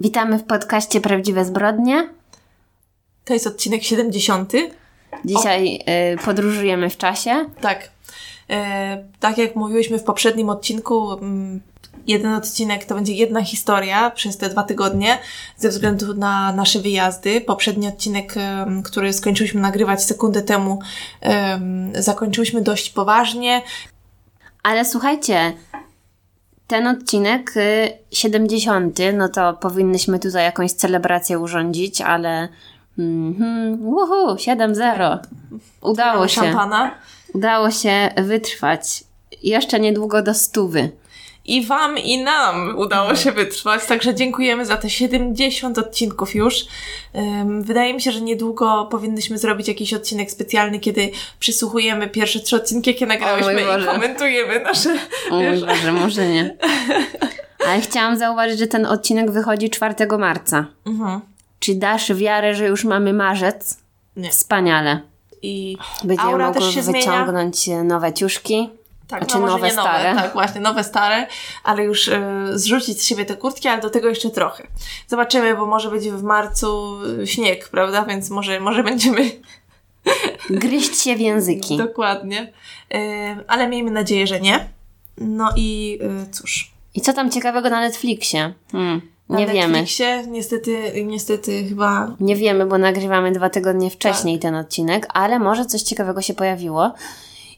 Witamy w podcaście Prawdziwe Zbrodnie. To jest odcinek 70. Dzisiaj y, podróżujemy w czasie. Tak. E, tak jak mówiłyśmy w poprzednim odcinku, mm, jeden odcinek to będzie jedna historia przez te dwa tygodnie, ze względu na nasze wyjazdy. Poprzedni odcinek, em, który skończyliśmy nagrywać sekundę temu, em, zakończyliśmy dość poważnie. Ale słuchajcie, ten odcinek y, 70, no to powinnyśmy tutaj jakąś celebrację urządzić, ale mhm, uhu, 7-0. Udało się. Szampana. Udało się wytrwać. Jeszcze niedługo do stówy. I Wam, i nam udało się wytrwać, także dziękujemy za te 70 odcinków już. Wydaje mi się, że niedługo powinnyśmy zrobić jakiś odcinek specjalny, kiedy przysłuchujemy pierwsze trzy odcinki, jakie nagrałyśmy i komentujemy nasze... O mój Boże, może nie. Ale chciałam zauważyć, że ten odcinek wychodzi 4 marca. Mhm. Czy dasz wiarę, że już mamy marzec? Nie. Wspaniale. I Będziemy aura mogły zmienia. wyciągnąć e, nowe ciuszki. Tak, Znaczy no nowe, nie nowe, stare. tak, właśnie, nowe, stare, ale już y, zrzucić z siebie te kurtki, ale do tego jeszcze trochę. Zobaczymy, bo może być w marcu y, śnieg, prawda? Więc może, może będziemy Gryźć się w języki. Dokładnie. Yy, ale miejmy nadzieję, że nie. No i yy, cóż. I co tam ciekawego na Netflixie? Hmm, Na nie wiemy. Netflixie niestety, niestety chyba. Nie wiemy, bo nagrywamy dwa tygodnie wcześniej Tak. ten odcinek, ale może coś ciekawego się pojawiło.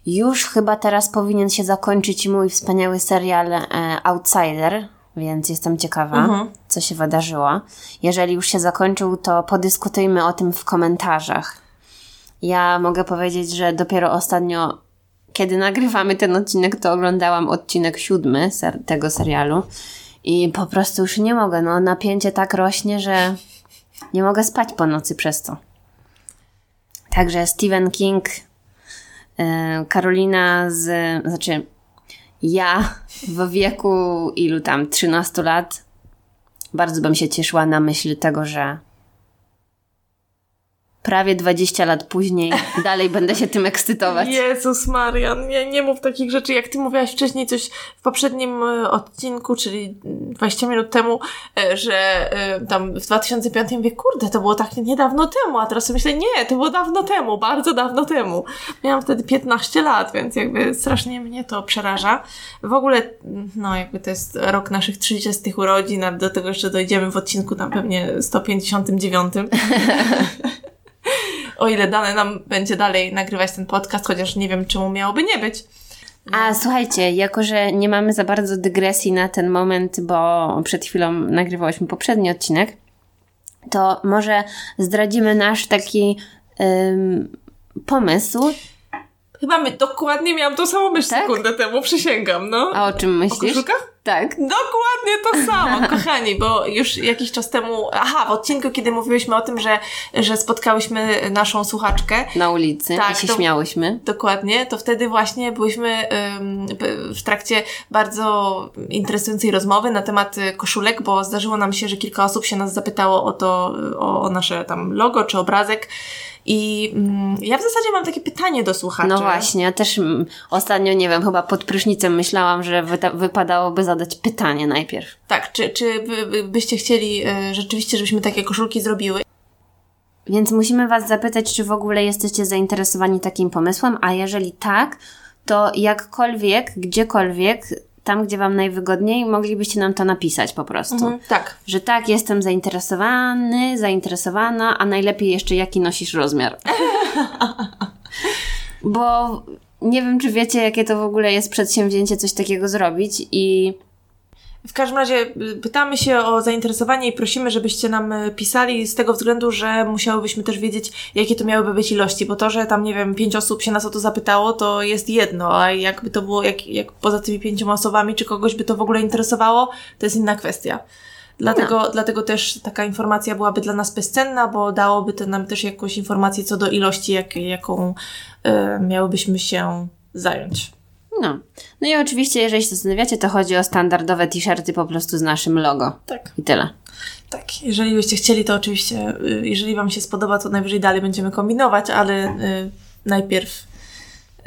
Już chyba teraz powinien się zakończyć mój wspaniały serial e, Outsider, więc jestem ciekawa, Mhm. co się wydarzyło. Jeżeli już się zakończył, to podyskutujmy o tym w komentarzach. Ja mogę powiedzieć, że dopiero ostatnio, kiedy nagrywamy ten odcinek, to oglądałam odcinek siódmy ser- tego serialu i po prostu już nie mogę. No, napięcie tak rośnie, że nie mogę spać po nocy przez to. Także Stephen King, Karolina z, znaczy ja w wieku ilu tam 13 lat bardzo bym się cieszyła na myśl tego, że prawie 20 lat później dalej będę się tym ekscytować. Jezus Marian, nie, nie mów takich rzeczy. Jak ty mówiłaś wcześniej coś w poprzednim e, odcinku, czyli 20 minut temu, e, że e, tam w 2005 mówię, kurde, to było tak niedawno temu, a teraz myślę, nie, to było dawno temu, bardzo dawno temu. Miałam wtedy 15 lat, więc jakby strasznie mnie to przeraża. W ogóle, no jakby to jest rok naszych 30 urodzin, a do tego jeszcze dojdziemy w odcinku tam pewnie 159. o ile dane nam będzie dalej nagrywać ten podcast, chociaż nie wiem, czemu miałoby nie być. A słuchajcie, jako że nie mamy za bardzo dygresji na ten moment, bo przed chwilą nagrywałyśmy poprzedni odcinek, to może zdradzimy nasz taki ym, pomysł. Chyba my dokładnie miałam tą samą myśl Tak? sekundę temu, przysięgam, no. A o czym O myślisz? koszulkach? Tak. Dokładnie to samo, kochani, bo już jakiś czas temu, aha, w odcinku, kiedy mówiłyśmy o tym, że, że spotkałyśmy naszą słuchaczkę, Na ulicy Tak, i się to- śmiałyśmy. Dokładnie, to wtedy właśnie byłyśmy w trakcie bardzo interesującej rozmowy na temat y, koszulek, bo zdarzyło nam się, że kilka osób się nas zapytało o to, y, o, o nasze tam logo czy obrazek. I mm, ja w zasadzie mam takie pytanie do słuchaczy. No właśnie, ja też mm, ostatnio, nie wiem, chyba pod prysznicem myślałam, że wypadałoby zadać pytanie najpierw. Tak, czy, czy by, by, byście chcieli y, rzeczywiście, żebyśmy takie koszulki zrobiły? Więc musimy Was zapytać, czy w ogóle jesteście zainteresowani takim pomysłem, a jeżeli tak, to jakkolwiek, gdziekolwiek, tam gdzie Wam najwygodniej, moglibyście nam to napisać po prostu. Mhm, tak. Że tak, jestem zainteresowany, zainteresowana, a najlepiej jeszcze jaki nosisz rozmiar. Bo nie wiem, czy wiecie, jakie to w ogóle jest przedsięwzięcie coś takiego zrobić i W każdym razie y, pytamy się o zainteresowanie i prosimy, żebyście nam y, pisali z tego względu, że musiałybyśmy też wiedzieć, jakie to miałyby być ilości, bo to, że tam, nie wiem, pięć osób się nas o to zapytało, to jest jedno, a jakby to było, jak, jak poza tymi pięcioma osobami, czy kogoś by to w ogóle interesowało, to jest inna kwestia. Dlatego, dlatego też taka informacja byłaby dla nas bezcenna, bo dałoby to nam też jakąś informację co do ilości, jak, jaką y, miałybyśmy się zająć. No. No i oczywiście, jeżeli się zastanawiacie, to chodzi o standardowe t-shirty po prostu z naszym logo. Tak. I tyle. Tak, jeżeli byście chcieli, to oczywiście, y, jeżeli Wam się spodoba, to najwyżej dalej będziemy kombinować, ale y, najpierw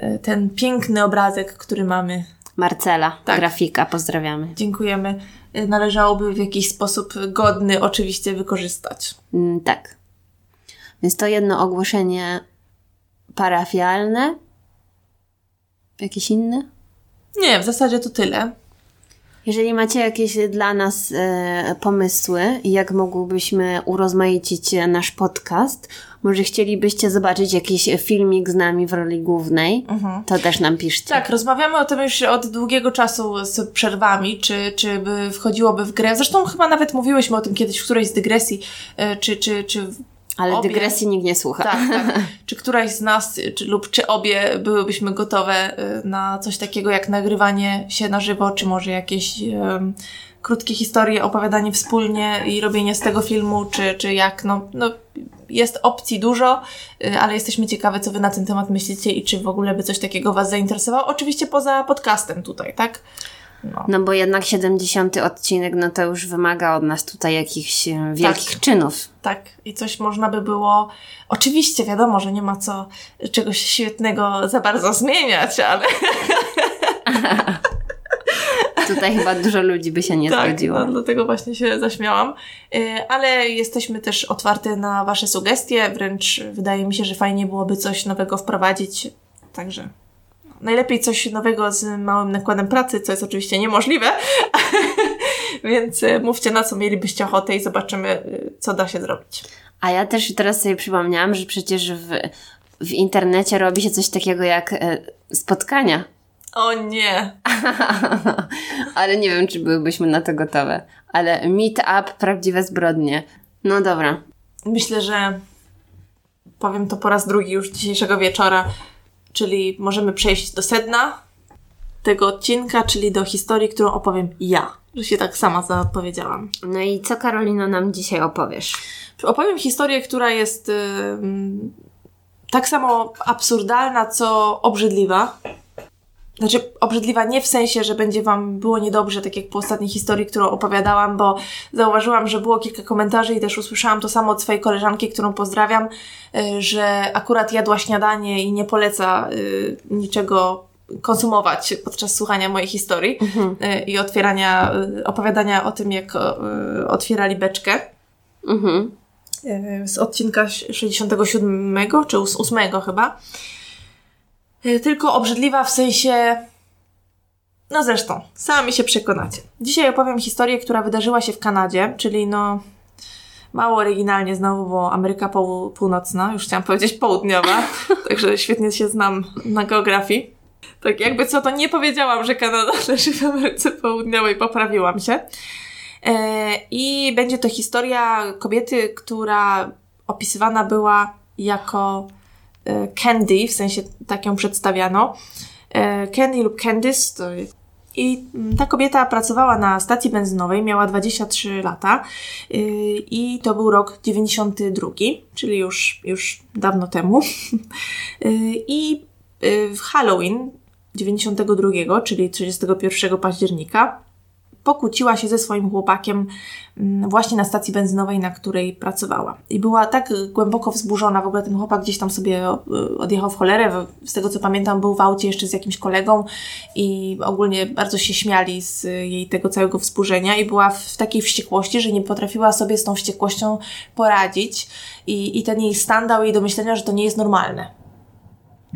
y, ten piękny obrazek, który mamy. Marcela, Tak. grafika, pozdrawiamy. Dziękujemy. y, należałoby w jakiś sposób godny oczywiście wykorzystać. Mm, tak. Więc to jedno ogłoszenie parafialne. Jakieś inne? Nie, w zasadzie to tyle. Jeżeli macie jakieś dla nas e, pomysły, jak mogłybyśmy urozmaicić e, nasz podcast, może chcielibyście zobaczyć jakiś filmik z nami w roli głównej, to też nam piszcie. Tak, rozmawiamy o tym już od długiego czasu z przerwami, czy, czy by wchodziłoby w grę. Zresztą chyba nawet mówiłyśmy o tym kiedyś w którejś z dygresji, y, czy, czy, czy Ale obie- dygresji nikt nie słucha. Tak, tak. Czy któraś z nas, czy, lub czy obie byłybyśmy gotowe y, na coś takiego jak nagrywanie się na żywo, czy może jakieś em, krótkie historie, opowiadanie wspólnie i robienie z tego filmu, czy, czy jak, no, no jest opcji dużo, y, ale jesteśmy ciekawe, co Wy na ten temat myślicie i czy w ogóle by coś takiego Was zainteresowało. Oczywiście poza podcastem tutaj, tak? No. No bo jednak 70 odcinek, no to już wymaga od nas tutaj jakichś e, wielkich Tak. czynów. Tak, i coś można by było. Oczywiście, wiadomo, że nie ma co czegoś świetnego za bardzo zmieniać, ale. Tutaj chyba dużo ludzi by się nie tak, zgodziło. no, dlatego właśnie się zaśmiałam. Y, Ale jesteśmy też otwarte na Wasze sugestie, wręcz wydaje mi się, że fajnie byłoby coś nowego wprowadzić. Także najlepiej coś nowego z małym nakładem pracy, co jest oczywiście niemożliwe. Więc y, mówcie na co mielibyście ochotę i zobaczymy, y, co da się zrobić. A ja też teraz sobie przypomniałam, że przecież w, w internecie robi się coś takiego jak e, spotkania. O nie! Ale nie wiem, czy byłybyśmy na to gotowe. Ale meet up, prawdziwe zbrodnie. No dobra. Myślę, że powiem to po raz drugi już dzisiejszego wieczora, czyli możemy przejść do sedna tego odcinka, czyli do historii, którą opowiem ja. Że się tak sama zapowiedziałam. No i co Karolino nam dzisiaj opowiesz? Opowiem historię, która jest ym, tak samo absurdalna, co obrzydliwa. Znaczy, obrzydliwa nie w sensie, że będzie Wam było niedobrze, tak jak po ostatniej historii, którą opowiadałam, bo zauważyłam, że było kilka komentarzy i też usłyszałam to samo od swojej koleżanki, którą pozdrawiam, y, że akurat jadła śniadanie i nie poleca y, niczego konsumować podczas słuchania mojej historii y, i otwierania, opowiadania o tym, jak otwierali beczkę Mhm. z odcinka 67 czy 8 chyba. E, Tylko obrzydliwa w sensie. No zresztą, sami się przekonacie. Dzisiaj opowiem historię, która wydarzyła się w Kanadzie, czyli no. Mało oryginalnie znowu, bo Ameryka Pół- Północna, już chciałam powiedzieć południowa, także świetnie się znam na geografii. Tak jakby co, to nie powiedziałam, że Kanada leży w Ameryce Południowej, poprawiłam się. E, I będzie to historia kobiety, która opisywana była jako Candy, w sensie tak ją przedstawiano. E, Candy lub Candice to i mm, ta kobieta pracowała na stacji benzynowej, miała 23 lata yy, i to był rok 92, czyli już, już dawno temu. I w Halloween 92, czyli 31 października, pokłóciła się ze swoim chłopakiem mm, właśnie na stacji benzynowej, na której pracowała. I była tak głęboko wzburzona, w ogóle ten chłopak gdzieś tam sobie y, odjechał w cholerę, z tego co pamiętam był w aucie jeszcze z jakimś kolegą i ogólnie bardzo się śmiali z jej tego całego wzburzenia i była w takiej wściekłości, że nie potrafiła sobie z tą wściekłością poradzić i, i ten jej stan dał jej do myślenia, że to nie jest normalne.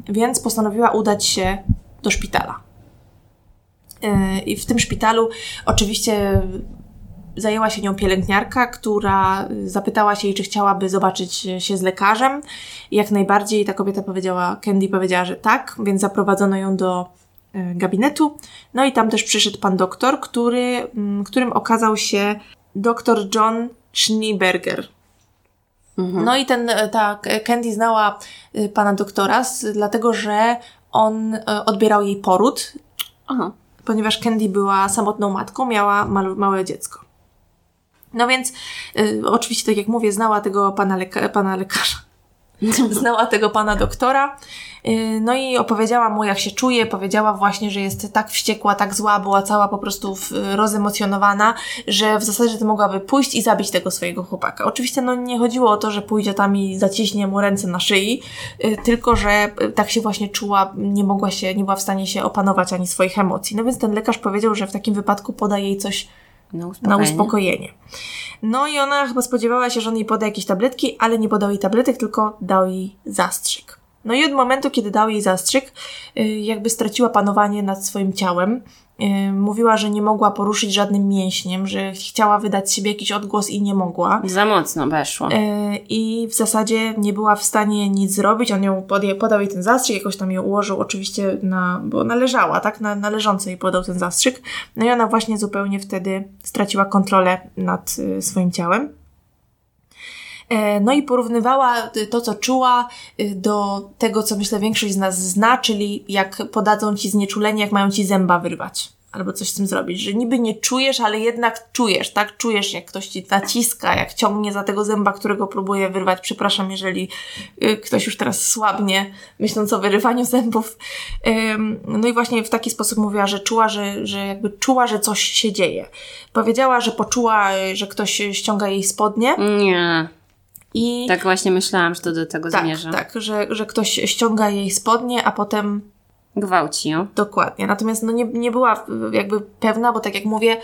Więc postanowiła udać się do szpitala. I w tym szpitalu oczywiście zajęła się nią pielęgniarka, która zapytała się jej, czy chciałaby zobaczyć się z lekarzem. I jak najbardziej ta kobieta powiedziała, Candy powiedziała, że tak, więc zaprowadzono ją do e, gabinetu. No i tam też przyszedł pan doktor, który, mm, którym okazał się dr John Schneeberger. No i ten, e, ta Candy znała e, pana doktora, dlatego że on odbierał jej poród Aha. Ponieważ Candy była samotną matką, miała małe dziecko. No więc, y, oczywiście, tak jak mówię, znała tego pana, leka- pana lekarza. Znała tego pana doktora. Y, No i opowiedziała mu, jak się czuje. Powiedziała właśnie, że jest tak wściekła, tak zła, była cała po prostu w, rozemocjonowana, że w zasadzie to mogłaby pójść i zabić tego swojego chłopaka. Oczywiście no, nie chodziło o to, że pójdzie tam i zaciśnie mu ręce na szyi, y, tylko że y, tak się właśnie czuła, nie mogła się, nie była w stanie się opanować ani swoich emocji. No więc ten lekarz powiedział, że w takim wypadku poda jej coś Na uspokojenie. na uspokojenie. No i ona chyba spodziewała się, że on jej poda jakieś tabletki, ale nie podał jej tabletek, tylko dał jej zastrzyk. No i od momentu, kiedy dał jej zastrzyk, y, jakby straciła panowanie nad swoim ciałem. Y, Mówiła, że nie mogła poruszyć żadnym mięśniem, że chciała wydać siebie jakiś odgłos i nie mogła. Za mocno weszło. E, I w zasadzie nie była w stanie nic zrobić. On ją podje, podał jej ten zastrzyk, jakoś tam ją ułożył oczywiście na, bo ona leżała, tak? Na, na leżącej jej podał ten zastrzyk. No i ona właśnie zupełnie wtedy straciła kontrolę nad y, swoim ciałem. E, No i porównywała y, to, co czuła, y, do tego, co myślę większość z nas zna, czyli jak podadzą ci znieczulenie, jak mają ci zęba wyrwać. Albo coś z tym zrobić, że niby nie czujesz, ale jednak czujesz, tak? Czujesz, jak ktoś ci naciska, jak ciągnie za tego zęba, którego próbuje wyrwać. Przepraszam, jeżeli y, ktoś już teraz słabnie, myśląc o wyrywaniu zębów. No i właśnie w taki sposób mówiła, że czuła, że, że jakby czuła, że coś się dzieje. Powiedziała, że poczuła, że ktoś ściąga jej spodnie Nie. I Tak właśnie myślałam, że to do tego tak, zmierza. tak że, że ktoś ściąga jej spodnie, a potem Gwałci ją. dokładnie. Natomiast no nie, nie była jakby pewna, bo tak jak mówię,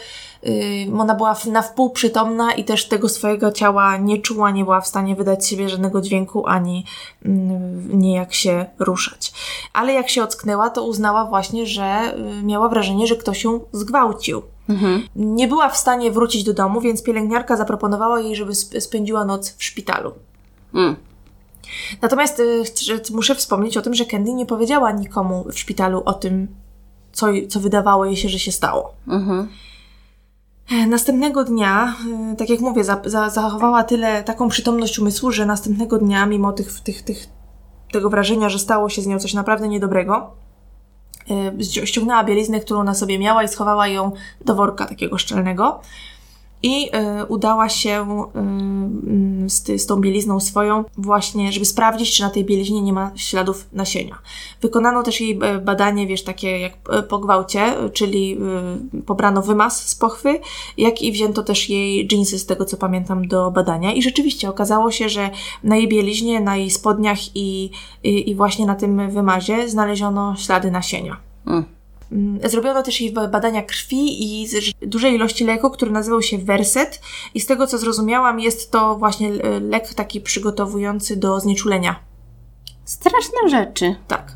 yy, ona była na wpół przytomna i też tego swojego ciała nie czuła, nie była w stanie wydać z siebie żadnego dźwięku, ani mm, nie jak się ruszać. Ale jak się ocknęła, to uznała właśnie, że y, miała wrażenie, że ktoś ją zgwałcił. Mhm. Nie była w stanie wrócić do domu, więc pielęgniarka zaproponowała jej, żeby sp- spędziła noc w szpitalu. Mm. Natomiast y, muszę wspomnieć o tym, że Candy nie powiedziała nikomu w szpitalu o tym, co, co wydawało jej się, że się stało. Mhm. E, Następnego dnia, y, tak jak mówię, za, za, zachowała tyle taką przytomność umysłu, że następnego dnia, mimo tych, tych, tych, tego wrażenia, że stało się z nią coś naprawdę niedobrego, ściągnęła bieliznę, którą na sobie miała i schowała ją do worka takiego szczelnego. I y, udała się y, z, ty, z tą bielizną swoją właśnie, żeby sprawdzić, czy na tej bieliźnie nie ma śladów nasienia. Wykonano też jej e, badanie, wiesz, takie jak po gwałcie, czyli y, pobrano wymaz z pochwy, jak i wzięto też jej dżinsy, z tego co pamiętam, do badania. I rzeczywiście okazało się, że na jej bieliźnie, na jej spodniach i, i, i właśnie na tym wymazie znaleziono ślady nasienia. Mm. Mm, Zrobiono też jej ba- badania krwi i dużej ilości leku, który nazywał się Verset i z tego co zrozumiałam jest to właśnie e, lek taki przygotowujący do znieczulenia. Straszne rzeczy. Tak.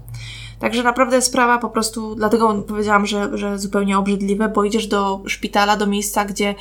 Także naprawdę sprawa po prostu, dlatego powiedziałam, że, że zupełnie obrzydliwe, bo idziesz do szpitala, do miejsca, gdzie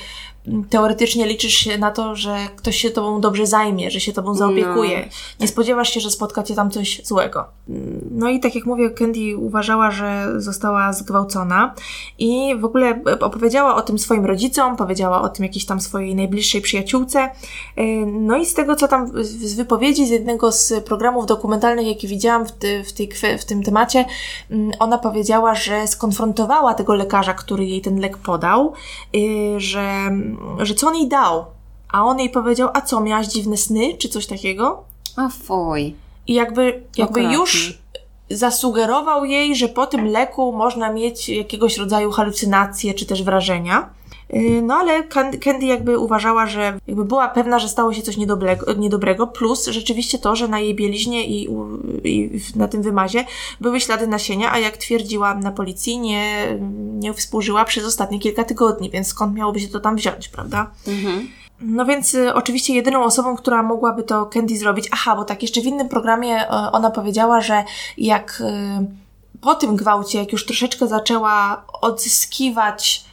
teoretycznie liczysz się na to, że ktoś się tobą dobrze zajmie, że się tobą zaopiekuje. Nie spodziewasz się, że spotka cię tam coś złego. Mm, No i tak jak mówię, Candy uważała, że została zgwałcona i w ogóle opowiedziała o tym swoim rodzicom, powiedziała o tym jakiejś tam swojej najbliższej przyjaciółce. Yy, No i z tego, co tam z wypowiedzi z jednego z programów dokumentalnych, jaki widziałam w, ty, w, tej, w tym temacie, mm, ona powiedziała, że skonfrontowała tego lekarza, który jej ten lek podał, yy, że, że co on jej dał. A on jej powiedział, a co, miałaś dziwne sny, czy coś takiego? O fuj. I jakby, jakby Okropnie. już zasugerował jej, że po tym leku można mieć jakiegoś rodzaju halucynacje czy też wrażenia. Yy, No ale Can- Candy jakby uważała, że jakby była pewna, że stało się coś niedobrego, niedobrego, plus rzeczywiście to, że na jej bieliźnie i, i na tym wymazie były ślady nasienia, a jak twierdziła na policji, nie, nie współżyła przez ostatnie kilka tygodni, więc skąd miałoby się to tam wziąć, prawda? Mhm. No więc y, oczywiście jedyną osobą, która mogłaby to Candy zrobić, aha, bo tak jeszcze w innym programie y, ona powiedziała, że jak y, po tym gwałcie, jak już troszeczkę zaczęła odzyskiwać y,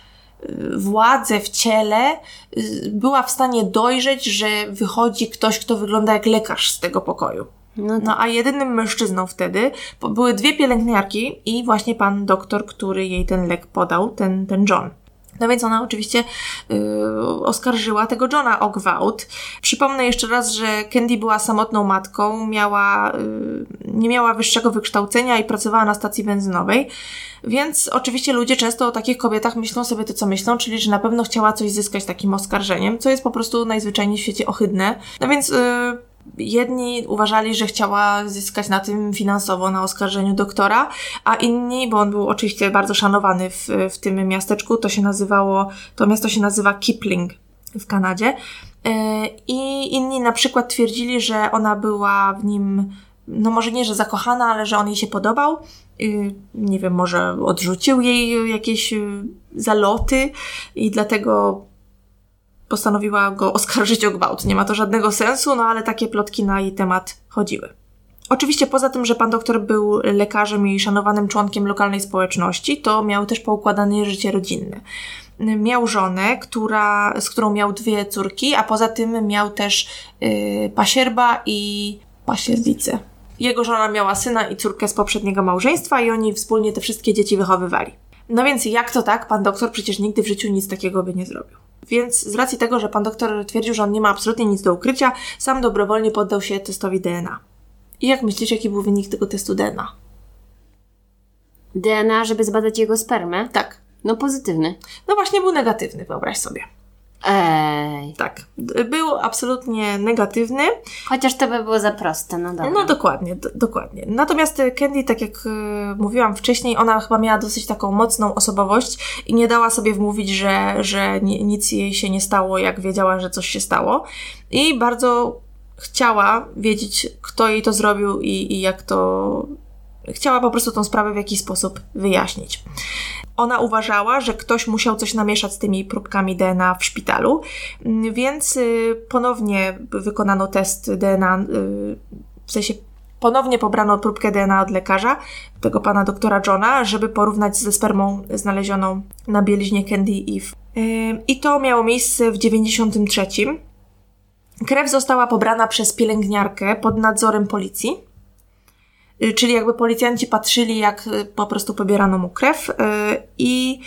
władzę w ciele, y, była w stanie dojrzeć, że wychodzi ktoś, kto wygląda jak lekarz z tego pokoju. No, No a jedynym mężczyzną wtedy były dwie pielęgniarki i właśnie pan doktor, który jej ten lek podał, ten, ten John. No więc ona oczywiście yy, oskarżyła tego Johna o gwałt. Przypomnę jeszcze raz, że Candy była samotną matką, miała, yy, nie miała wyższego wykształcenia i pracowała na stacji benzynowej. Więc oczywiście ludzie często o takich kobietach myślą sobie to, co myślą, czyli że na pewno chciała coś zyskać takim oskarżeniem, co jest po prostu najzwyczajniej w świecie ohydne. No więc yy, jedni uważali, że chciała zyskać na tym finansowo na oskarżeniu doktora, a inni, bo on był oczywiście bardzo szanowany w, w tym miasteczku, to się nazywało, to miasto się nazywa Kipling w Kanadzie. Yy, I inni na przykład twierdzili, że ona była w nim, no może nie, że zakochana, ale że on jej się podobał. Yy, Nie wiem, może odrzucił jej jakieś yy, zaloty i dlatego postanowiła go oskarżyć o gwałt. Nie ma to żadnego sensu, no ale takie plotki na jej temat chodziły. Oczywiście poza tym, że pan doktor był lekarzem i szanowanym członkiem lokalnej społeczności, to miał też poukładane życie rodzinne. Miał żonę, która, z którą miał dwie córki, a poza tym miał też yy, pasierba i pasierbicę. Jego żona miała syna i córkę z poprzedniego małżeństwa i oni wspólnie te wszystkie dzieci wychowywali. No więc jak to tak? Pan doktor przecież nigdy w życiu nic takiego by nie zrobił. Więc z racji tego, że pan doktor twierdził, że on nie ma absolutnie nic do ukrycia, sam dobrowolnie poddał się testowi DNA. I jak myślisz, jaki był wynik tego testu DNA? DNA, żeby zbadać jego spermę? Tak. No pozytywny. No właśnie był negatywny, wyobraź sobie. Ej. Tak. Był absolutnie negatywny. Chociaż to by było za proste, no dobra. No dokładnie, do, dokładnie. Natomiast Candy, tak jak y, mówiłam wcześniej, ona chyba miała dosyć taką mocną osobowość i nie dała sobie wmówić, że, że ni, nic jej się nie stało, jak wiedziała, że coś się stało. I bardzo chciała wiedzieć, kto jej to zrobił i, i jak to. Chciała po prostu tą sprawę w jakiś sposób wyjaśnić. Ona uważała, że ktoś musiał coś namieszać z tymi próbkami DNA w szpitalu, więc y, ponownie wykonano test DNA, y, w sensie ponownie pobrano próbkę DNA od lekarza, tego pana doktora Johna, żeby porównać ze spermą znalezioną na bieliźnie Candy Eve. Y, I to miało miejsce w 93. Krew została pobrana przez pielęgniarkę pod nadzorem policji. Czyli jakby policjanci patrzyli, jak po prostu pobierano mu krew, i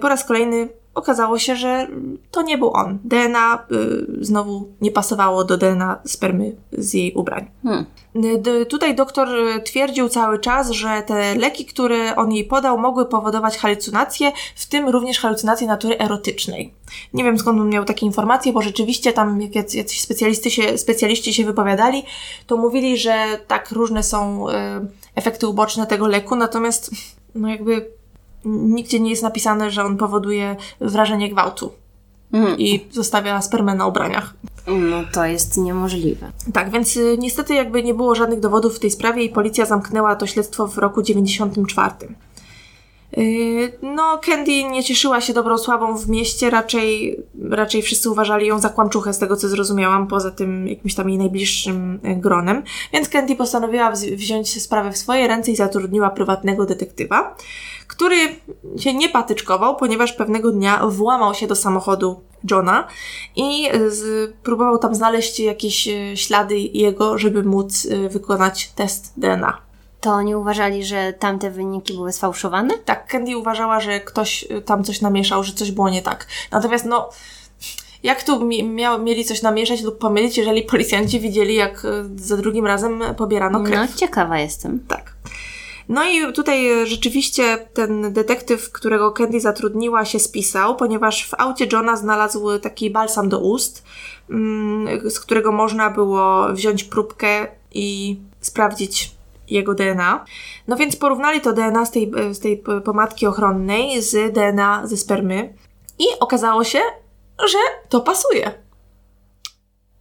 po raz kolejny okazało się, że to nie był on. DNA y, znowu nie pasowało do DNA spermy z jej ubrań. Hmm. D tutaj doktor twierdził cały czas, że te leki, które on jej podał, mogły powodować halucynacje, w tym również halucynacje natury erotycznej. Nie wiem skąd on miał takie informacje, bo rzeczywiście tam jak jacyś specjaliści się, specjaliści się wypowiadali, to mówili, że tak różne są y, efekty uboczne tego leku, natomiast no jakby nigdzie nie jest napisane, że on powoduje wrażenie gwałtu. Mm. I zostawia spermę na ubraniach. No to jest niemożliwe. Tak, więc y, niestety jakby nie było żadnych dowodów w tej sprawie i policja zamknęła to śledztwo w roku 94. Yy, no, Candy nie cieszyła się dobrą sławą w mieście, raczej, raczej wszyscy uważali ją za kłamczuchę, z tego co zrozumiałam, poza tym jakimś tam jej najbliższym y, gronem. Więc Candy postanowiła wziąć sprawę w swoje ręce i zatrudniła prywatnego detektywa, który się nie patyczkował, ponieważ pewnego dnia włamał się do samochodu Johna i z, próbował tam znaleźć jakieś y, ślady jego, żeby móc wykonać test DNA. To oni uważali, że tamte wyniki były sfałszowane? Tak, Candy uważała, że ktoś y, tam coś namieszał, że coś było nie tak. Natomiast no, jak tu mia mieli coś namieszać lub pomylić, jeżeli policjanci widzieli, jak y, za drugim razem pobierano krew? No, ciekawa jestem. Tak. No i tutaj rzeczywiście ten detektyw, którego Candy zatrudniła, się spisał, ponieważ w aucie Johna znalazł taki balsam do ust, mm, z którego można było wziąć próbkę i sprawdzić jego DNA. No więc porównali to DNA z tej, z tej pomadki ochronnej z DNA ze spermy i okazało się, że to pasuje.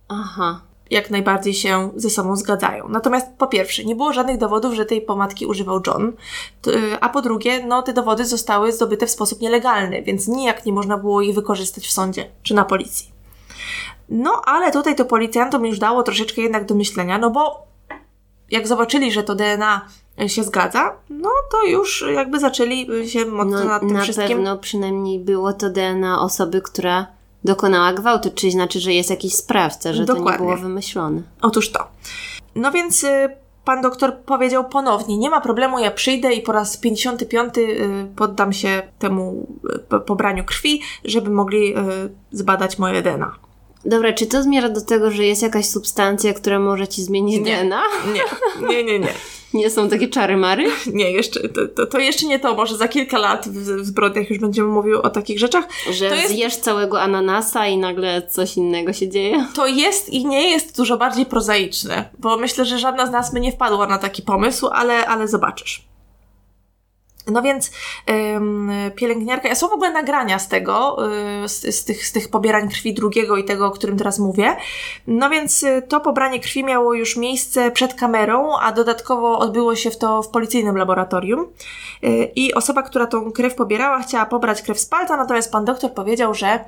Aha. Jak najbardziej się ze sobą zgadzają. Natomiast po pierwsze, nie było żadnych dowodów, że tej pomadki używał John, a po drugie, no te dowody zostały zdobyte w sposób nielegalny, więc nijak nie można było ich wykorzystać w sądzie czy na policji. No, ale tutaj to policjantom już dało troszeczkę jednak do myślenia, no bo jak zobaczyli, że to DNA się zgadza, no to już jakby zaczęli się mocno no, nad tym na wszystkim... Na pewno przynajmniej było to DNA osoby, która dokonała gwałtu, czyli znaczy, że jest jakiś sprawca, że Dokładnie. to nie było wymyślone. Otóż to. No więc y, pan doktor powiedział ponownie, nie ma problemu, ja przyjdę i po raz 55 y, poddam się temu y, pobraniu krwi, żeby mogli zbadać moje DNA. Dobra, czy to zmierza do tego, że jest jakaś substancja, która może ci zmienić nie, DNA? Nie, nie, nie, nie. Nie są takie czary mary? Nie, jeszcze, to, to, to, jeszcze nie to. Może za kilka lat w, w zbrodniach już będziemy mówił o takich rzeczach. Że to jest... zjesz całego ananasa i nagle coś innego się dzieje? To jest i nie jest dużo bardziej prozaiczne, bo myślę, że żadna z nas by nie wpadła na taki pomysł, ale, ale zobaczysz. No więc ym, pielęgniarka, są w ogóle nagrania z tego, y, z, z, tych, z tych pobierań krwi drugiego i tego, o którym teraz mówię. No więc y, to pobranie krwi miało już miejsce przed kamerą, a dodatkowo odbyło się w to w policyjnym laboratorium. Y, I osoba, która tą krew pobierała, chciała pobrać krew z palca, natomiast pan doktor powiedział, że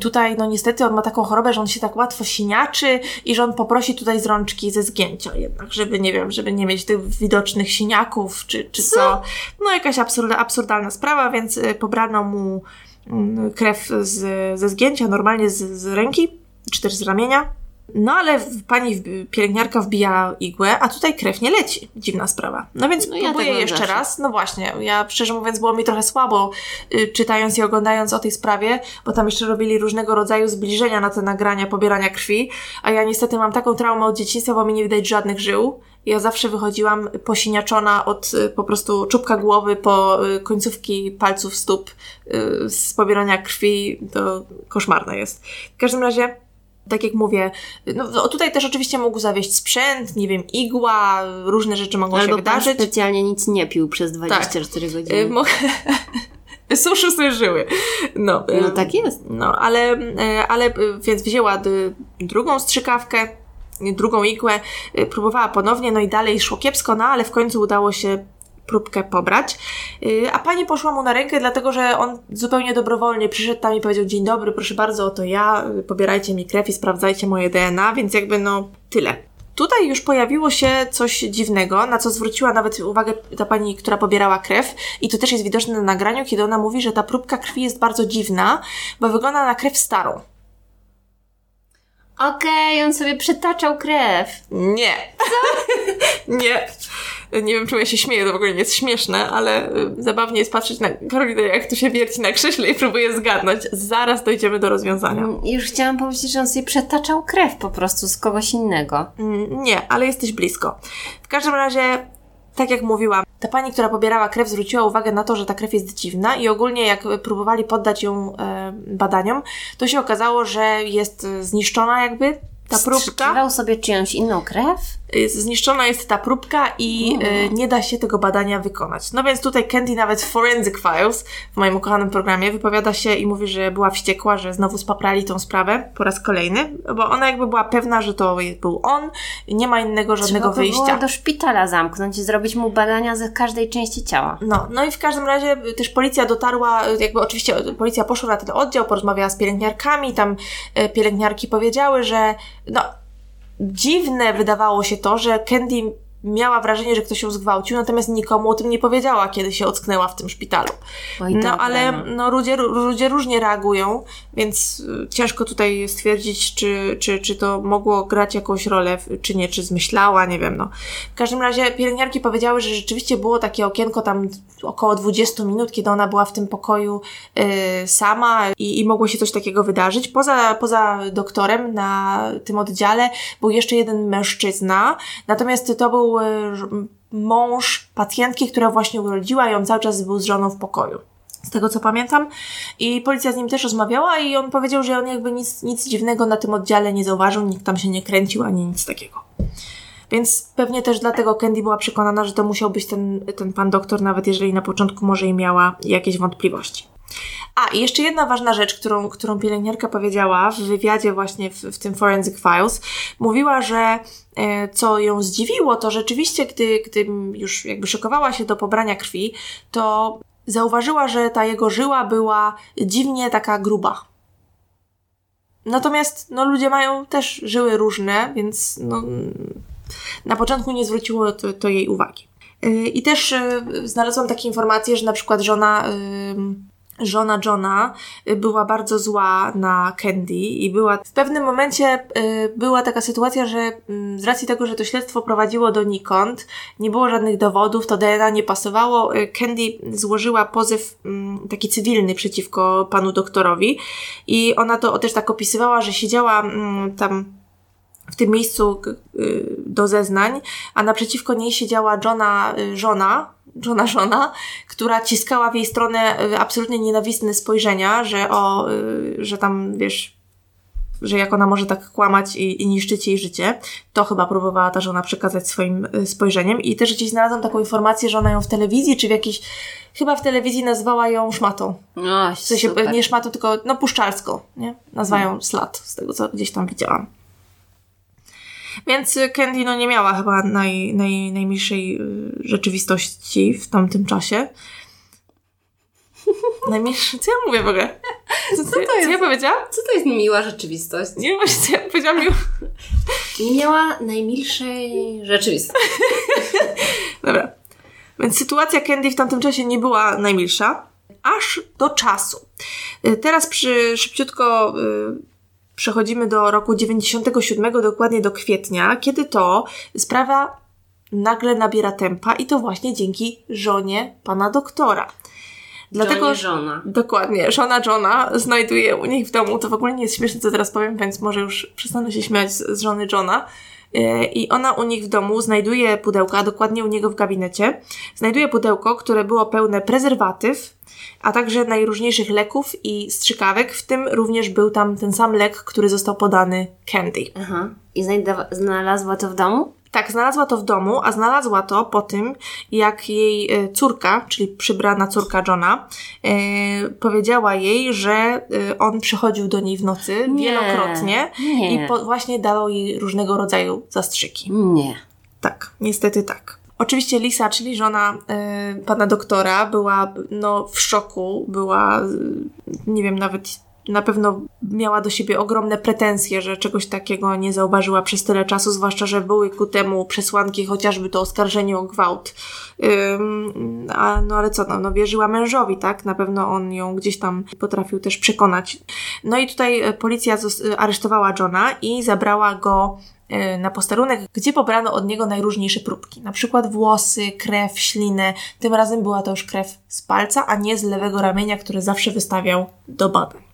tutaj, no niestety, on ma taką chorobę, że on się tak łatwo siniaczy i że on poprosi tutaj z rączki ze zgięcia jednak, żeby, nie wiem, żeby nie mieć tych widocznych siniaków, czy, czy co no jakaś absurda, absurdalna sprawa, więc y, pobrano mu mm, krew z, ze zgięcia, normalnie z, z ręki, czy też z ramienia. No ale pani pielęgniarka wbija igłę, a tutaj krew nie leci. Dziwna sprawa. No więc no próbuję ja jeszcze raz. No właśnie, ja szczerze mówiąc było mi trochę słabo y, czytając i oglądając o tej sprawie, bo tam jeszcze robili różnego rodzaju zbliżenia na te nagrania pobierania krwi, a ja niestety mam taką traumę od dzieciństwa, bo mi nie widać żadnych żył ja zawsze wychodziłam posiniaczona od y, po prostu czubka głowy po y, końcówki palców stóp y, z pobierania krwi. To koszmarne jest. W każdym razie tak jak mówię, no tutaj też oczywiście mógł zawieść sprzęt, nie wiem, igła, różne rzeczy mogą Albo się wydarzyć. specjalnie nic nie pił przez 24 tak. godziny. Mo- Suszył sobie żyły. No, no tak jest. No, ale, ale więc wzięła drugą strzykawkę, drugą igłę, y, próbowała ponownie, no i dalej szło kiepsko, no ale w końcu udało się próbkę pobrać. Y, a pani poszła mu na rękę, dlatego że on zupełnie dobrowolnie przyszedł tam i powiedział: Dzień dobry, proszę bardzo, oto ja, y, pobierajcie mi krew i sprawdzajcie moje DNA, więc jakby no tyle. Tutaj już pojawiło się coś dziwnego, na co zwróciła nawet uwagę ta pani, która pobierała krew, i to też jest widoczne na nagraniu, kiedy ona mówi, że ta próbka krwi jest bardzo dziwna, bo wygląda na krew starą. Okej, okay, on sobie przetaczał krew. Nie. Co? nie. Nie wiem, czemu ja się śmieję, to w ogóle nie jest śmieszne, ale y, zabawnie jest patrzeć na Karolinę, jak tu się wierci na krześle i próbuje zgadnąć. Zaraz dojdziemy do rozwiązania. Mm, już chciałam powiedzieć, że on sobie przetaczał krew po prostu z kogoś innego. Mm, nie, ale jesteś blisko. W każdym razie tak jak mówiłam, ta pani, która pobierała krew, zwróciła uwagę na to, że ta krew jest dziwna i ogólnie jak próbowali poddać ją e, badaniom, to się okazało, że jest zniszczona jakby ta próbka. sobie czyjąś inną krew? Zniszczona jest ta próbka i y, nie da się tego badania wykonać. No więc tutaj Candy nawet w Forensic Files, w moim ukochanym programie, wypowiada się i mówi, że była wściekła, że znowu spaprali tą sprawę po raz kolejny, bo ona jakby była pewna, że to był on nie ma innego żadnego Trzeba wyjścia. Było do szpitala zamknąć i zrobić mu badania ze każdej części ciała. No, no i w każdym razie też policja dotarła, jakby oczywiście policja poszła na ten oddział, porozmawiała z pielęgniarkami, tam y, pielęgniarki powiedziały, że no, dziwne wydawało się to, że Candy miała wrażenie, że ktoś ją zgwałcił, natomiast nikomu o tym nie powiedziała, kiedy się ocknęła w tym szpitalu. Oj, no ale no. no, ludzie, ludzie różnie reagują, więc y, ciężko tutaj stwierdzić, czy, czy, czy to mogło grać jakąś rolę, czy nie, czy zmyślała, nie wiem. No. W każdym razie pielęgniarki powiedziały, że rzeczywiście było takie okienko tam około 20 minut, kiedy ona była w tym pokoju y, sama i, i mogło się coś takiego wydarzyć. Poza, poza doktorem na tym oddziale był jeszcze jeden mężczyzna, natomiast to był mąż pacjentki, która właśnie urodziła i on cały czas był z żoną w pokoju. Z tego co pamiętam. I policja z nim też rozmawiała i on powiedział, że on jakby nic, nic dziwnego na tym oddziale nie zauważył, nikt tam się nie kręcił ani nic takiego. Więc pewnie też dlatego Candy była przekonana, że to musiał być ten, ten pan doktor, nawet jeżeli na początku może i miała jakieś wątpliwości. A, i jeszcze jedna ważna rzecz, którą, którą pielęgniarka powiedziała w wywiadzie właśnie w, w tym Forensic Files. Mówiła, że e, co ją zdziwiło, to rzeczywiście, gdy, gdy już jakby szykowała się do pobrania krwi, to zauważyła, że ta jego żyła była dziwnie taka gruba. Natomiast no, ludzie mają też żyły różne, więc no, na początku nie zwróciło to, to jej uwagi. E, I też e, znalazłam takie informacje, że na przykład żona żona Johna y, była bardzo zła na Candy i była w pewnym momencie y, była taka sytuacja, że y, z racji tego, że to śledztwo prowadziło donikąd, nie było żadnych dowodów, to DNA nie pasowało, y, Candy złożyła pozew y, taki cywilny przeciwko panu doktorowi i ona to też tak opisywała, że siedziała mm, tam w tym miejscu do zeznań, a naprzeciwko niej siedziała Johna żona, Johna żona, która ciskała w jej stronę y, absolutnie nienawistne spojrzenia, że o, y, że tam, wiesz, że jak ona może tak kłamać i, i niszczyć jej życie. To chyba próbowała ta żona przekazać swoim y, spojrzeniem. I też gdzieś znalazłam taką informację, że ona ją w telewizji, czy w jakiejś, chyba w telewizji nazwała ją szmatą. O, W sensie super. nie szmatą, tylko no puszczalską, nie? Nazwają slat, z tego co gdzieś tam widziałam. Więc Candy no nie miała chyba naj, naj, najmilszej y, rzeczywistości w tamtym czasie. Najmilszej... Co ja mówię w ogóle? Co, co, to co jest? ja powiedziałam? Co to jest miła rzeczywistość? Nie wiem właśnie, co ja powiedziałam. miło. Nie miała najmilszej rzeczywistości. Dobra. Więc sytuacja Candy w tamtym czasie nie była najmilsza, aż do czasu. Y, Teraz przy, szybciutko y, przechodzimy do roku 97, dokładnie do kwietnia, kiedy to sprawa nagle nabiera tempa i to właśnie dzięki żonie pana doktora. Dlatego, żona. Dokładnie. Żona Johna znajduje u nich w domu. To w ogóle nie jest śmieszne, co teraz powiem, więc może już przestanę się śmiać z, z żony Johna. E, I ona u nich w domu znajduje pudełka, dokładnie u niego w gabinecie. Znajduje pudełko, które było pełne prezerwatyw, a także najróżniejszych leków i strzykawek. W tym również był tam ten sam lek, który został podany Candy. Aha. I znalazła to w domu? Tak, znalazła to w domu, a znalazła to po tym, jak jej e, córka, czyli przybrana córka Johna, e, powiedziała jej, że e, on przychodził do niej w nocy Nie. wielokrotnie Nie. i po, właśnie dawał jej różnego rodzaju zastrzyki. Nie. Tak, niestety tak. Oczywiście Lisa, czyli żona e, pana doktora, była no, w szoku, była, nie wiem, nawet na pewno miała do siebie ogromne pretensje, że czegoś takiego nie zauważyła przez tyle czasu, zwłaszcza, że były ku temu przesłanki, chociażby to oskarżenie o gwałt. Ym, a, no ale co, no, no wierzyła mężowi, tak? Na pewno on ją gdzieś tam potrafił też przekonać. No i tutaj e, policja e, aresztowała Johna i zabrała go e, na posterunek, gdzie pobrano od niego najróżniejsze próbki. Na przykład włosy, krew, ślinę. Tym razem była to już krew z palca, a nie z lewego ramienia, które zawsze wystawiał do badań.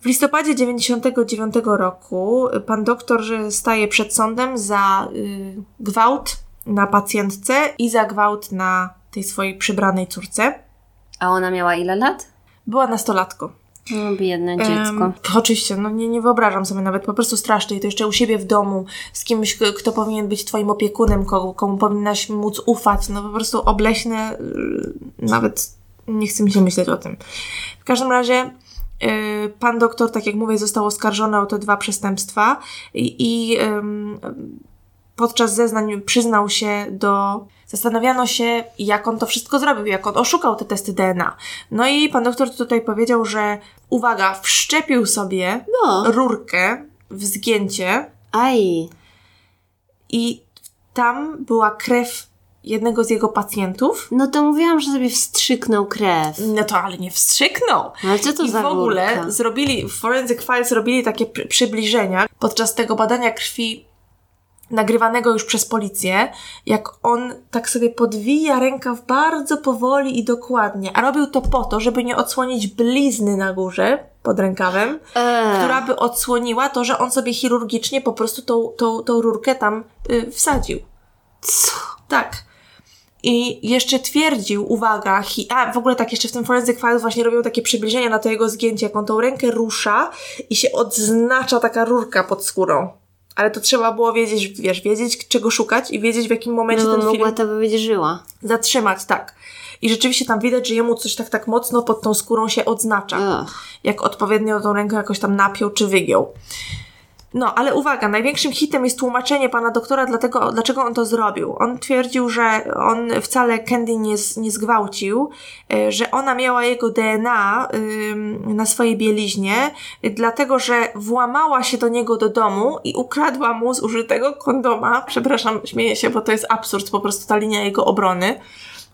W listopadzie 99 roku pan doktor staje przed sądem za y, gwałt na pacjentce i za gwałt na tej swojej przybranej córce. A ona miała ile lat? Była nastolatką. No, biedne dziecko. Em, oczywiście, no nie, nie wyobrażam sobie nawet, po prostu strasznie. I to jeszcze u siebie w domu, z kimś, kto powinien być twoim opiekunem, komu, komu powinnaś móc ufać. No po prostu obleśne, y, nawet nie chce mi się myśleć o tym. W każdym razie pan doktor, tak jak mówię, został oskarżony o te dwa przestępstwa i, i podczas zeznań przyznał się do. Zastanawiano się, jak on to wszystko zrobił, jak on oszukał te testy DNA. No i pan doktor tutaj powiedział, że uwaga, wszczepił sobie No. rurkę w zgięcie Aj. i tam była krew jednego z jego pacjentów. No to mówiłam, że sobie wstrzyknął krew. No to ale nie wstrzyknął. Ale co to I za w ogóle rurka? zrobili, w Forensic Files zrobili takie pr- przybliżenia podczas tego badania krwi nagrywanego już przez policję, jak on tak sobie podwija rękaw bardzo powoli i dokładnie, a robił to po to, żeby nie odsłonić blizny na górze pod rękawem, Eee. która by odsłoniła to, że on sobie chirurgicznie po prostu tą, tą, tą rurkę tam y, wsadził. Co? Tak. I jeszcze twierdził, uwaga, hi, a w ogóle tak jeszcze w tym Forensic Files właśnie robią takie przybliżenia na to jego zgięcie, jak on tą rękę rusza i się odznacza taka rurka pod skórą. Ale to trzeba było wiedzieć, wiesz, wiedzieć czego szukać i wiedzieć w jakim momencie No ten bo mogła film to by być żyła. zatrzymać, tak. I rzeczywiście tam widać, że jemu coś tak tak mocno pod tą skórą się odznacza Ugh. jak odpowiednio tą rękę jakoś tam napiął czy wygiął. No, ale uwaga, największym hitem jest tłumaczenie pana doktora, dlatego, dlaczego on to zrobił. On twierdził, że on wcale Candy nie, nie zgwałcił, y, że ona miała jego DNA na swojej bieliźnie, dlatego że włamała się do niego do domu i ukradła mu zużytego kondoma. Przepraszam, śmieję się, bo to jest absurd, po prostu ta linia jego obrony.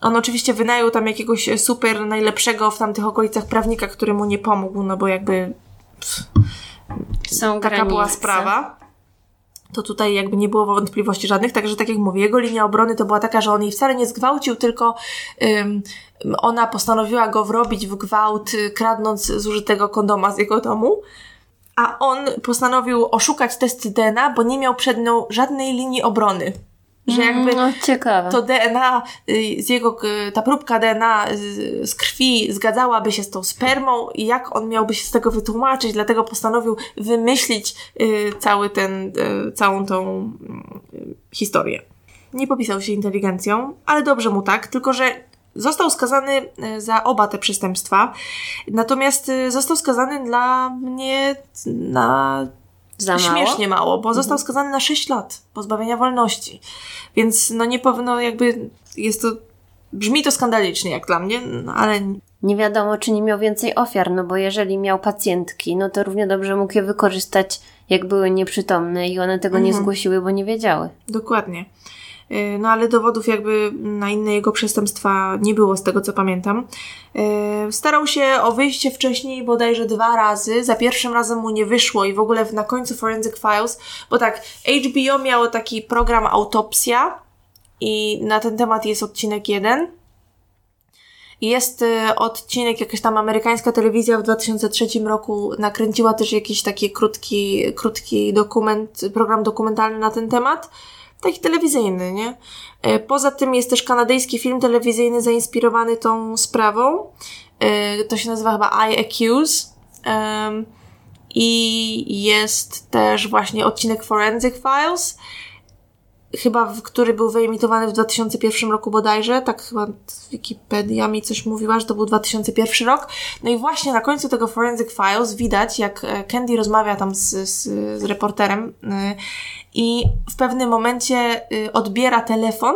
On oczywiście wynajął tam jakiegoś super najlepszego w tamtych okolicach prawnika, który mu nie pomógł, no bo jakby Są taka granice. była sprawa. To tutaj jakby nie było wątpliwości żadnych, także tak jak mówię, jego linia obrony to była taka, że on jej wcale nie zgwałcił, tylko ym, ona postanowiła go wrobić w gwałt, y, kradnąc zużytego kondoma z jego domu. A on postanowił oszukać testy DNA, bo nie miał przed nią żadnej linii obrony. Że jakby No, ciekawe. to DNA, y, z jego, y, ta próbka DNA z, z krwi zgadzałaby się z tą spermą i jak on miałby się z tego wytłumaczyć, dlatego postanowił wymyślić y, cały ten, y, całą tą y, historię. Nie popisał się inteligencją, ale dobrze mu tak, tylko że został skazany y, za oba te przestępstwa, natomiast y, został skazany dla mnie na Za mało? śmiesznie mało, bo został skazany na 6 lat pozbawienia wolności. Więc no nie powinno jakby jest to brzmi to skandalicznie jak dla mnie, no, ale Nie wiadomo, czy nie miał więcej ofiar, no bo jeżeli miał pacjentki, no to równie dobrze mógł je wykorzystać, jak były nieprzytomne i one tego nie Mhm. zgłosiły, bo nie wiedziały. dokładnie. Yy, No ale dowodów jakby na inne jego przestępstwa nie było z tego co pamiętam. Yy, Starał się o wyjście wcześniej bodajże dwa razy. Za pierwszym razem mu nie wyszło i w ogóle na końcu Forensic Files, bo tak, HBO miało taki program Autopsja i na ten temat jest odcinek jeden. Jest y, odcinek, jakaś tam amerykańska telewizja w 2003 roku nakręciła też jakiś taki krótki, krótki dokument, program dokumentalny na ten temat. Taki telewizyjny, nie? Y, Poza tym jest też kanadyjski film telewizyjny zainspirowany tą sprawą. Y, To się nazywa chyba I Accuse. I jest też właśnie odcinek Forensic Files chyba, który był wyemitowany w 2001 roku bodajże, tak chyba Wikipedia mi coś mówiła, że to był 2001 rok. No i właśnie na końcu tego Forensic Files widać, jak e, Candy rozmawia tam z, z, z reporterem y, i w pewnym momencie y, odbiera telefon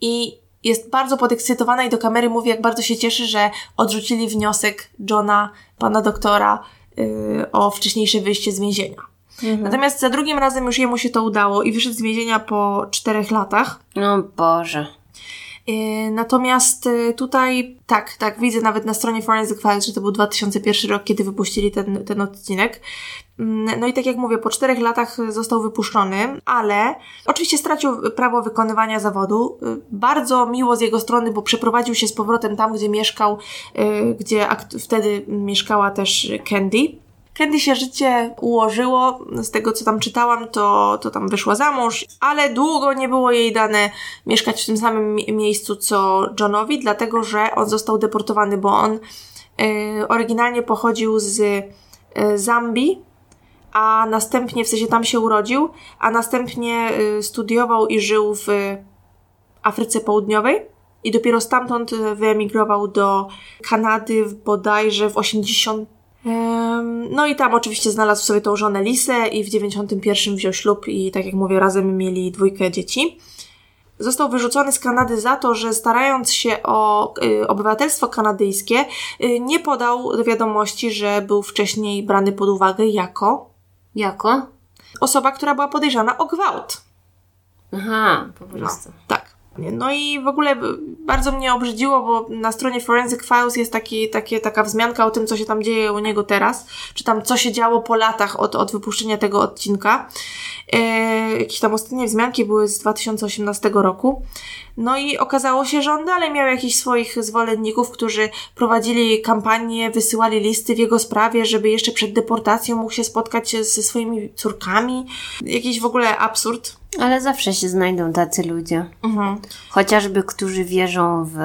i jest bardzo podekscytowana i do kamery mówi, jak bardzo się cieszy, że odrzucili wniosek Johna, pana doktora, y, o wcześniejsze wyjście z więzienia. Natomiast za drugim razem już jemu się to udało i wyszedł z więzienia po czterech latach. No Boże. Yy, Natomiast tutaj, tak, tak, widzę nawet na stronie Forensic Files, że to był 2001 rok, kiedy wypuścili ten, ten odcinek. Mm, No i tak jak mówię, po czterech latach został wypuszczony, ale oczywiście stracił prawo wykonywania zawodu. Yy, Bardzo miło z jego strony, bo przeprowadził się z powrotem tam, gdzie mieszkał, yy, gdzie wtedy mieszkała też Candy. Candy się życie ułożyło, z tego co tam czytałam, to, to tam wyszła za mąż, ale długo nie było jej dane mieszkać w tym samym mi- miejscu co Johnowi, dlatego że on został deportowany, bo on y, oryginalnie pochodził z y, Zambii, a następnie, w sensie tam się urodził, a następnie y, studiował i żył w Afryce Południowej. I dopiero stamtąd y, wyemigrował do Kanady w bodajże w 80 Em, No i tam oczywiście znalazł sobie tą żonę Lisę i w 91 wziął ślub i tak jak mówię, razem mieli dwójkę dzieci. Został wyrzucony z Kanady za to, że starając się o y, obywatelstwo kanadyjskie, y, nie podał do wiadomości, że był wcześniej brany pod uwagę jako Jako? osoba, która była podejrzana o gwałt. Aha, po prostu. Tak. No i w ogóle bardzo mnie obrzydziło, bo na stronie Forensic Files jest taki, takie, taka wzmianka o tym, co się tam dzieje u niego teraz, czy tam co się działo po latach od, od wypuszczenia tego odcinka. E, jakieś tam ostatnie wzmianki były z 2018 roku. No i okazało się, że on dalej miał jakichś swoich zwolenników, którzy prowadzili kampanię, wysyłali listy w jego sprawie, żeby jeszcze przed deportacją mógł się spotkać ze swoimi córkami. Jakiś w ogóle absurd. Ale zawsze się znajdą tacy ludzie. Mhm. Chociażby, którzy wierzą w,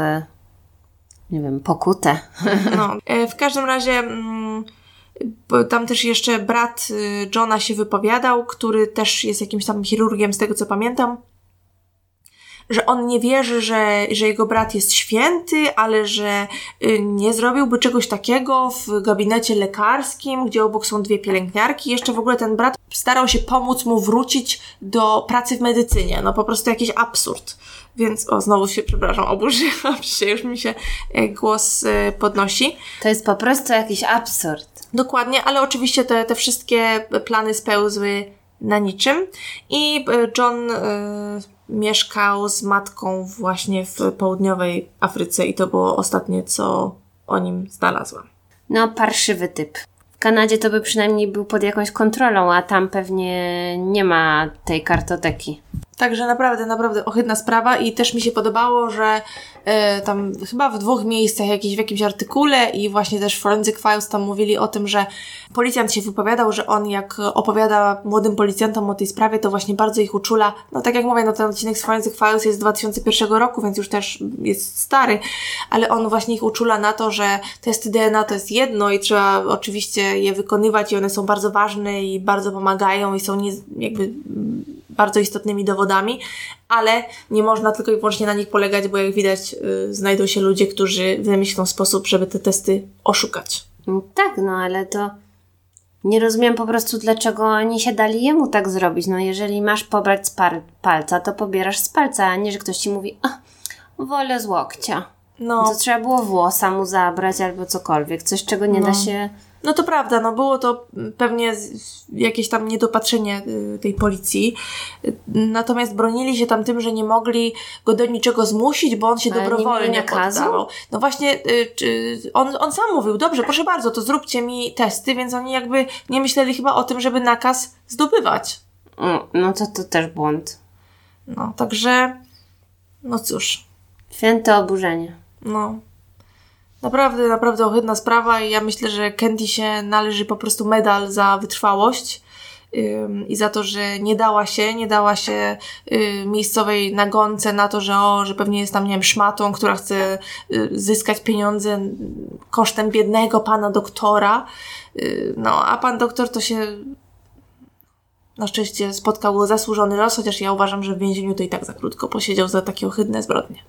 nie wiem, pokutę. No, e, w każdym razie mm, tam też jeszcze brat y, Johna się wypowiadał, który też jest jakimś tam chirurgiem, z tego co pamiętam, że on nie wierzy, że, że jego brat jest święty, ale że y, nie zrobiłby czegoś takiego w gabinecie lekarskim, gdzie obok są dwie pielęgniarki. Jeszcze w ogóle ten brat starał się pomóc mu wrócić do pracy w medycynie. No po prostu jakiś absurd. Więc, o, znowu się, przepraszam, oburzyłam się, już mi się e, głos e, podnosi. To jest po prostu jakiś absurd. Dokładnie, ale oczywiście te, te wszystkie plany spełzły na niczym i e, John e, mieszkał z matką właśnie w południowej Afryce i to było ostatnie, co o nim znalazłam. No, parszywy typ. W Kanadzie to by przynajmniej był pod jakąś kontrolą, a tam pewnie nie ma tej kartoteki. Także naprawdę, naprawdę ohydna sprawa i też mi się podobało, że e, tam chyba w dwóch miejscach, jakiś, w jakimś artykule i właśnie też Forensic Files tam mówili o tym, że policjant się wypowiadał, że on jak opowiada młodym policjantom o tej sprawie, to właśnie bardzo ich uczula. No tak jak mówię, no ten odcinek z Forensic Files jest z 2001 roku, więc już też jest stary, ale on właśnie ich uczula na to, że testy DNA to jest jedno i trzeba oczywiście je wykonywać i one są bardzo ważne i bardzo pomagają i są nie, jakby bardzo istotnymi dowodami, ale nie można tylko i wyłącznie na nich polegać, bo jak widać, yy, znajdą się ludzie, którzy wymyślą sposób, żeby te testy oszukać. No tak, no ale to nie rozumiem po prostu, dlaczego oni się dali jemu tak zrobić. No jeżeli masz pobrać z palca, to pobierasz z palca, a nie, że ktoś ci mówi, a, wolę z łokcia. No. To trzeba było włosa mu zabrać albo cokolwiek, coś czego nie no. da się no to prawda, no było to pewnie jakieś tam niedopatrzenie y, tej policji. Natomiast bronili się tam tym, że nie mogli go do niczego zmusić, bo on się Ale dobrowolnie nie poddawał. No właśnie, y, on, on sam mówił, dobrze, proszę bardzo, to zróbcie mi testy, więc oni jakby nie myśleli chyba o tym, żeby nakaz zdobywać. No to to też błąd. No, także, no cóż. Święte oburzenie. No. Naprawdę, naprawdę ohydna sprawa i ja myślę, że Candy się należy po prostu medal za wytrwałość i za to, że nie dała się, nie dała się y, miejscowej nagonce na to, że o, że pewnie jest tam, nie wiem, szmatą, która chce y, zyskać pieniądze kosztem biednego pana doktora. Y, no, a pan doktor to się na szczęście spotkał zasłużony los, chociaż ja uważam, że w więzieniu to i tak za krótko posiedział za takie ohydne zbrodnie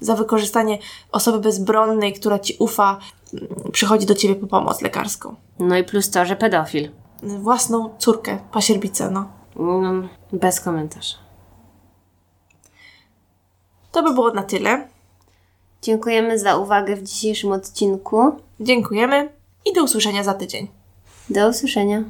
za wykorzystanie osoby bezbronnej, która ci ufa, mm, przychodzi do ciebie po pomoc lekarską. No i plus to, że pedofil. Własną córkę, pasierbicę, no. no bez komentarza. To by było na tyle. Dziękujemy za uwagę w dzisiejszym odcinku. Dziękujemy i do usłyszenia za tydzień. Do usłyszenia.